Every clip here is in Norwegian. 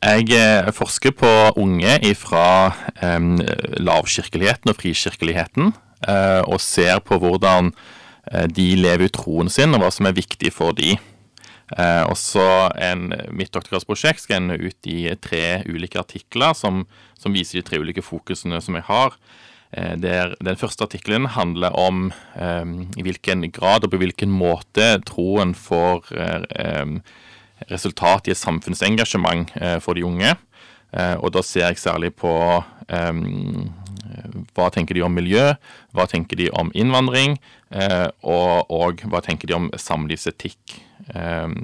Jeg eh, forsker på unge fra lavkirkeligheten og frikirkeligheten, uh, og ser på hvordan uh, de lever ut troen sin, og hva som er viktig for de. Uh, og så Mitt doktorgradsprosjekt skal ende ut i tre ulike artikler som, som viser de tre ulike fokusene som jeg har. Der, den første artikkelen handler om um, i hvilken grad og på hvilken måte troen får um, resultat i et samfunnsengasjement eh, for de unge. Eh, og da ser jeg særlig på um, hva tenker de om miljø, hva tenker de om innvandring, og, og hva tenker de om samlivsetikk.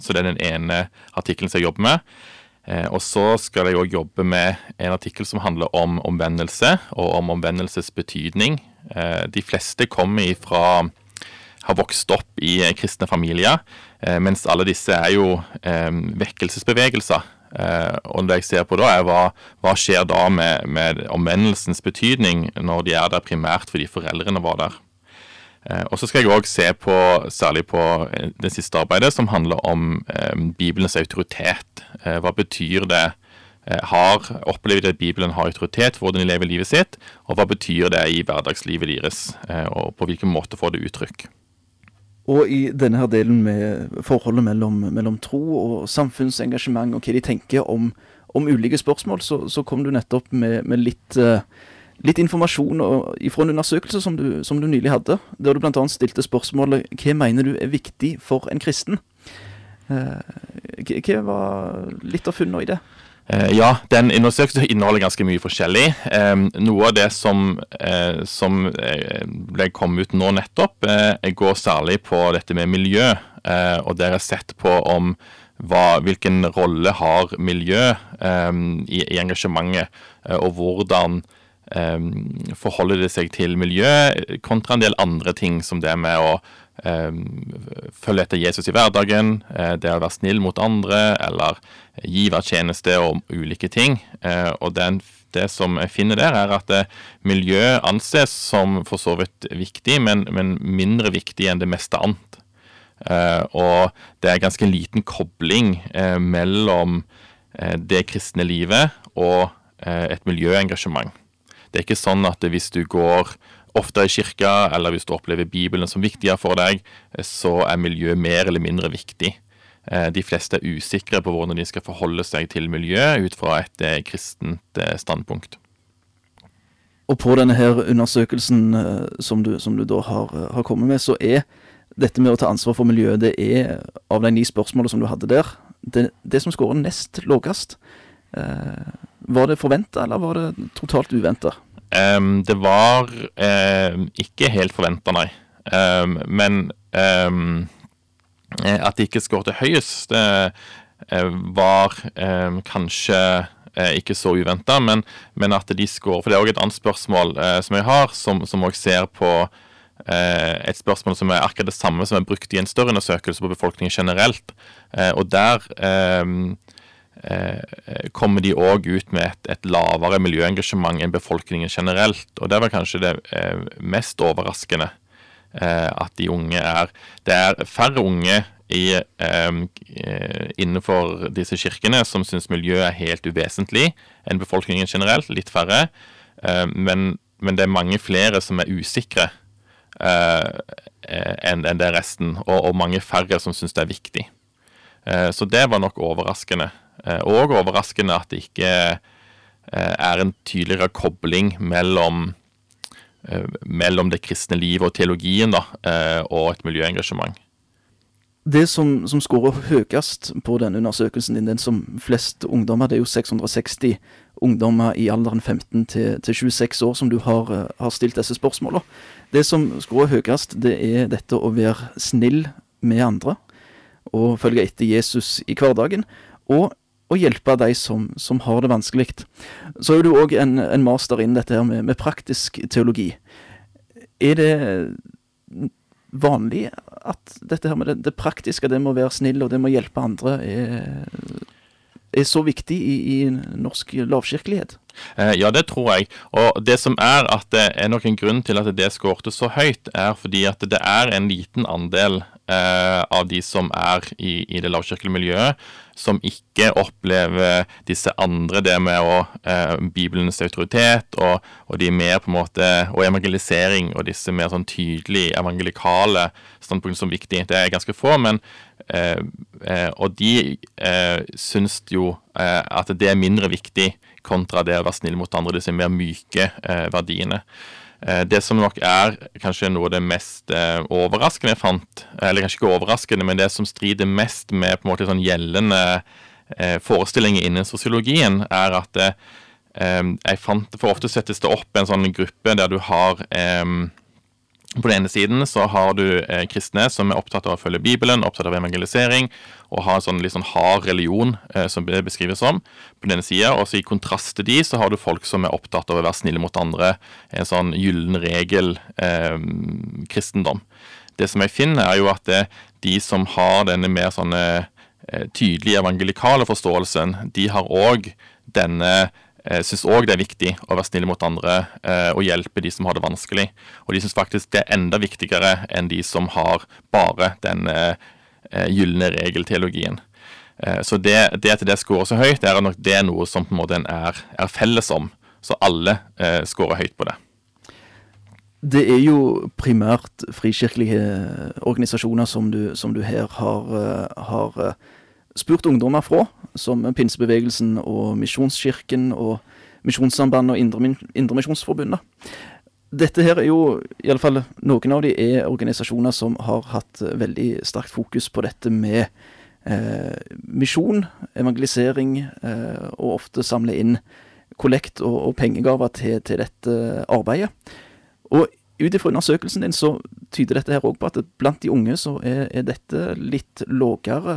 Så det er den ene artikkelen som jeg jobber med. Og så skal jeg òg jobbe med en artikkel som handler om omvendelse, og om omvendelses betydning. De fleste kommer fra har vokst opp i kristne familier, eh, mens alle disse er jo eh, vekkelsesbevegelser. Eh, og det jeg ser på da, er hva, hva skjer da med, med omvendelsens betydning når de er der primært fordi foreldrene var der. Og så skal jeg òg se på, særlig på det siste arbeidet, som handler om Bibelens autoritet. Hva betyr det? Har, opplever de at Bibelen har autoritet for hvordan de lever livet sitt? Og hva betyr det i hverdagslivet deres? Og på hvilken måte får det uttrykk? Og i denne her delen med forholdet mellom, mellom tro og samfunnsengasjement, og hva de tenker om, om ulike spørsmål, så, så, kom du nettopp med, med litt, uh, litt, informasjon fra en undersøkelse som du, som du, nylig hadde, der du bl.a. stilte spørsmålet hva mener du er viktig for en kristen? Uh, hva var litt av funnene i det? Eh, ja, den undersøkelsen inneholder ganske mye forskjellig. Noe av det som, eh, som eh, ble kommet ut nå nettopp, går særlig på dette med miljø. Og dere har sett på om hva, hvilken rolle har miljø i, i engasjementet, og hvordan forholder det seg til miljø kontra en del andre ting, som det med å følge etter Jesus i hverdagen, det å være snill mot andre, eller givertjeneste og ulike ting. Eh, og den, det som jeg finner der, er at eh, miljø anses som for så vidt viktig, men, men mindre viktig enn det meste annet. Eh, og det er ganske liten kobling mellom det kristne livet og et miljøengasjement. Det er ikke sånn at hvis du går ofte i kirka, eller hvis du opplever Bibelen som viktigere for deg, så er miljø mer eller mindre viktig. Eh, de fleste er usikre på hvordan de skal forholde seg til miljø ut fra et eh, kristent eh, standpunkt. Og på denne her undersøkelsen som du, som du da har, har, kommet med, så er dette med å ta ansvar for miljøet, det er av de ni spørsmålene som du hadde der, det, det som skårer nest lavest. Eh, var det forventa, eller var det totalt uventa? Um, det var um, ikke helt forventa, nei. Um, men Eh, at de ikke skåret høyest, eh, var eh, kanskje ikke så uventa, men, men, at de skårer For det er òg et annet spørsmål som jeg har, som òg ser på et spørsmål som er akkurat det samme som er brukt i en større undersøkelse på befolkningen generelt. og der kommer de òg ut med et, et, lavere miljøengasjement enn befolkningen generelt. Og det var kanskje det mest overraskende. Eh, at de unge er Det er færre unge i, eh, innenfor disse kirkene som syns miljø er helt uvesentlig enn befolkningen generelt. Litt færre. Eh, men, men, det er mange flere som er usikre enn en det resten, og, og, mange færre som syns det er viktig. så det var nok overraskende. Og overraskende at det ikke er en tydeligere kobling mellom Eh, mellom det kristne livet og teologien da, eh, og et miljøengasjement. Det som, som skårer høyest på denne undersøkelsen din, den som flest ungdommer, det er jo 660 ungdommer i alderen 15 til, til 26 år som du har, eh, har stilt disse spørsmålene. Det som skårer høyest, det er dette å være snill med andre og følge etter Jesus i hverdagen. Og å hjelpe de som, som har det vanskelig. Så er du òg en, en, master innen dette her med, med, praktisk teologi. Er det vanlig at dette her med det, det, praktiske, det med å være snill og det med å hjelpe andre, er, er så viktig i, i norsk lavkirkelighet? Eh, ja, det tror jeg. Og det som er at det er nok en grunn til at det skårte så høyt, er fordi at det er en liten andel eh, av de som er i, i det lavkirkelige miljøet, som ikke opplever disse andre, det med å, eh, Bibelens autoritet og, og, de mer på en måte, og evangelisering og disse mer sånn tydelig evangelikale standpunktene som viktig. Det er ganske få, men eh, eh, Og de eh, syns jo eh, at det er mindre viktig kontra det å være snill mot andre, disse mer myke eh, verdiene. Eh, det som nok er kanskje noe av det mest eh, overraskende jeg fant, eller kanskje ikke overraskende, men det som strider mest med på en måte sånn gjeldende eh, forestillinger innen sosiologien, er at jeg fant For ofte settes det opp en sånn gruppe der du har på den ene siden så har du eh, kristne som er opptatt av å følge Bibelen, opptatt av evangelisering, og har en sånn litt sånn hard religion, eh, som det beskrives som, på denne sida. Og så i kontrast til de, så har du folk som er opptatt av å være snille mot andre. En sånn gyllen regel-kristendom. Eh, det som jeg finner, er jo at det, de som har denne mer sånne eh, tydelige evangelikale forståelsen, de har òg denne jeg syns òg det er viktig å være snill mot andre eh, og hjelpe de som har det vanskelig. Og de syns faktisk det er enda viktigere enn de som har bare den eh, gylne regelteologien. Eh, så det, det, at det scorer så høyt, er nok det er noe som på en måte er, er felles om. Så alle eh, scorer høyt på det. Det er jo primært frikirkelige organisasjoner som du, som du her har, eh, har eh, spurt ungdommer fra, som Pinsebevegelsen og Misjonskirken og Misjonssambandet og Indremisjonsforbundet. Dette her er jo, iallfall noen av de er organisasjoner som har hatt veldig sterkt fokus på dette med eh, misjon, evangelisering, eh, og ofte samle inn kollekt og, og pengegaver til, til, dette arbeidet. Og ut ifra undersøkelsen din så tyder dette her òg på at blant de unge så er, er dette litt lågere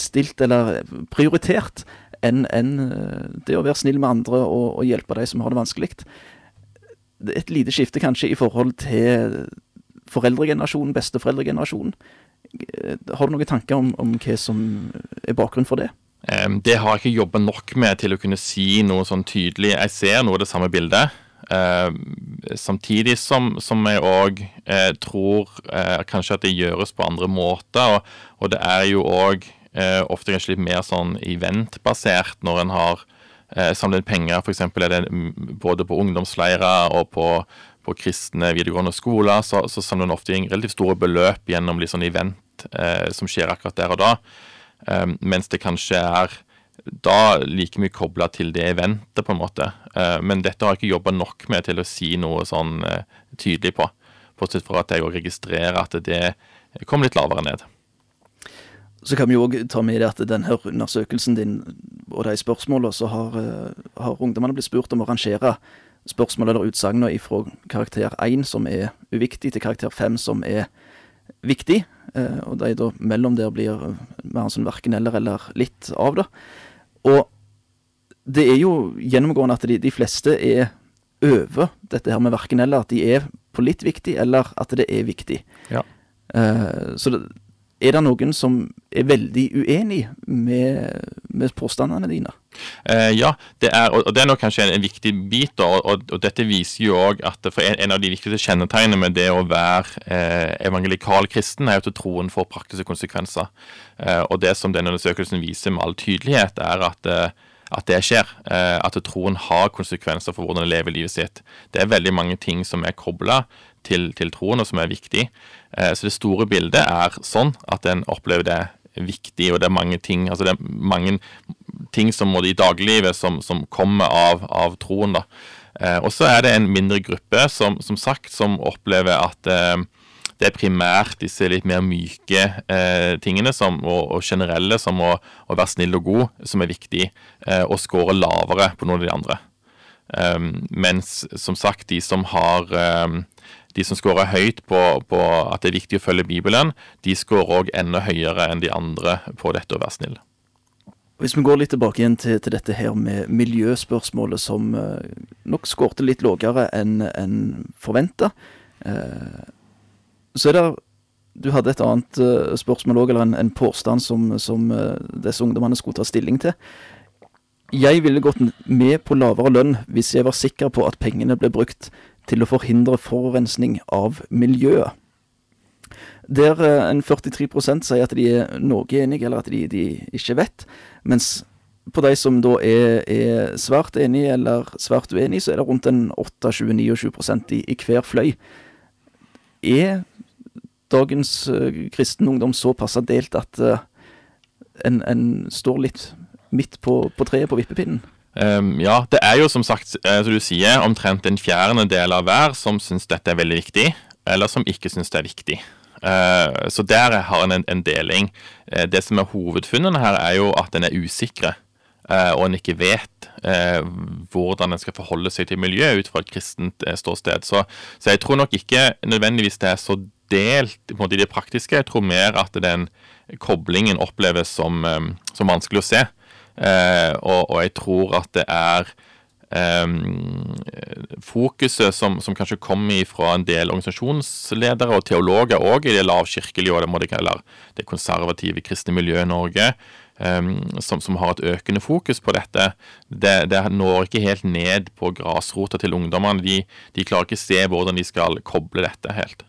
stilt eller prioritert enn en eh, det å være snill med andre og, og hjelpe de som har det vanskelig. Et lite skifte kanskje i forhold til foreldregenerasjonen, besteforeldregenerasjonen. Eh, har du noen tanker om, om hva som er bakgrunnen for det? Det har jeg ikke jobba nok med til å kunne si noe sånn tydelig. Jeg ser noe av det samme bildet. Samtidig som, som jeg òg eh, tror kanskje at det gjøres på andre måter. Og, og det er jo òg eh, ofte kanskje litt mer sånn eventbasert når en har eh, samlet penger. F.eks. er det både på ungdomsleirer og på, på kristne videregående skoler, så, så samler en ofte inn relativt store beløp gjennom litt sånn event eh, som skjer akkurat der og da. mens det kanskje er da like mye kobla til det eventet, på en måte. Eh, men dette har jeg ikke jobba nok med til å si noe sånn eh, tydelig på. Bortsett fra at jeg registrerer at det kom litt lavere ned. Så kan vi òg ta med det at denne undersøkelsen din og de spørsmålene, så har, eh, har ungdommene blitt spurt om å rangere spørsmål eller utsagn fra karakter 1, som er uviktig, til karakter 5, som er viktig. Og de da mellom der blir mer sånn verken eller eller litt av det. Og det er jo gjennomgående at de, de fleste er over dette her med verken eller. At de er på litt viktig, eller at det er viktig. Ja. Uh, så det, er det noen som er veldig uenig med, med påstandene dine? Eh, ja, det er, og det er nok kanskje en, en viktig bit. Og, og, og, dette viser jo òg at for en, en, av de viktigste kjennetegnene med det å være eh, evangelikal kristen, er jo at troen får praktiske konsekvenser. Eh, og det som denne undersøkelsen viser med all tydelighet, er at eh, at det skjer. Eh, at troen har konsekvenser for hvordan en lever livet sitt. Det er veldig mange ting som er kobla til, til, troen, og som er viktig. Eh, så det store bildet er sånn at en opplever det viktig, og det er mange ting altså det er mange ting som må i dagliglivet som, som kommer av, av troen. da. Eh, og så er det en mindre gruppe som, som sagt, som opplever at det er primært disse litt mer myke eh, tingene som, og, og, generelle, som å, å, være snill og god, som er viktig, eh, og score lavere på noen av de andre. Um, mens som sagt, de som har um, de som scorer høyt på, på, at det er viktig å følge Bibelen, de scorer òg enda høyere enn de andre på dette å være snill. Hvis vi går litt tilbake igjen til, til dette her med miljøspørsmålet, som uh, nok skårte litt lavere enn en forventa. Eh, så er det Du hadde et annet uh, spørsmål òg, eller en, en, påstand som, som disse ungdommene skulle ta stilling til. Jeg ville gått med på lavere lønn hvis jeg var sikker på at pengene ble brukt til å forhindre forurensning av miljøet. Der eh, en 43% sier at de er noe enige, eller at de, de ikke vet. Mens på de som da er, er svært enige eller svært uenige, så er det rundt en 8-29 i, i hver fløy. Er dagens uh, kristen ungdom såpass delt at uh, en, en, står litt midt på, på treet på vippepinnen? Um, ja, det er jo som sagt, som du sier, omtrent en fjerdedel av hver som syns dette er veldig viktig, eller som ikke syns det er viktig. Uh, så der har en en deling. Det som er hovedfunnene her, er jo at en er usikre. Uh, og en ikke vet hvordan en skal forholde seg til miljøet ut fra et kristent ståsted. Så, så, jeg tror nok ikke nødvendigvis det er så delt i det praktiske. Jeg tror mer at den koblingen oppleves som, som vanskelig å se. Og, og, jeg tror at det er um, fokuset som, som, kanskje kommer fra en del organisasjonsledere og teologer òg i det lavkirkelige og det, det, det konservative kristne miljøet i Norge, som, som, har et økende fokus på dette, det, det når ikke helt ned på grasrota til ungdommene. De, de klarer ikke se hvordan de skal koble dette helt.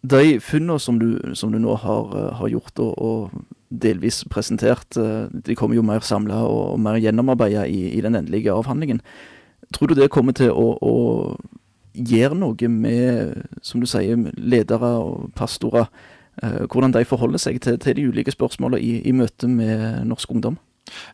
De funnene som som du nå har, har gjort, og, og delvis presentert. Eh, de kommer jo mer samla og mer gjennomarbeida i, i, den endelige avhandlingen. Tror du det kommer til å, å gjøre noe med, som du sier, ledere og pastorer? Eh, hvordan de forholder seg til, til de ulike spørsmålene i, i møte med norsk ungdom?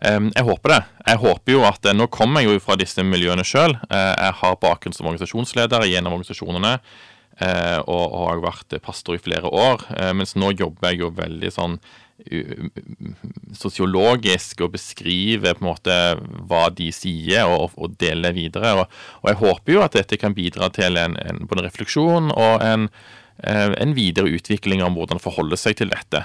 Jeg håper det. Jeg håper jo at Nå kommer jeg jo fra disse miljøene sjøl. Uh, jeg har bakgrunn som organisasjonsleder gjennom organisasjonene. Og, har vært pastor i flere år. Mens nå jobber jeg jo veldig sånn sosiologisk og beskriver på en måte hva de sier, og, og deler videre. Og, og, jeg håper jo at dette kan bidra til en, en, både refleksjon og en, eh, en videre utvikling av hvordan forholde seg til dette.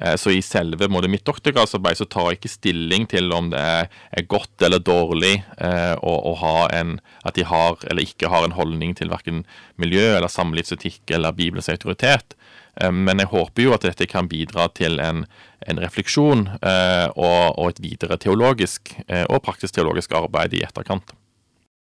Eh, så i selve måte, mitt doktorgradsarbeid så tar jeg ikke stilling til om det er, godt eller dårlig eh, å, å, ha en, at de har eller ikke har en holdning til verken miljø eller samlivsetikk eller Bibelens autoritet. Eh, men jeg håper jo at dette kan bidra til en, en refleksjon eh, og, og, et videre teologisk eh, og praktisk teologisk arbeid i etterkant.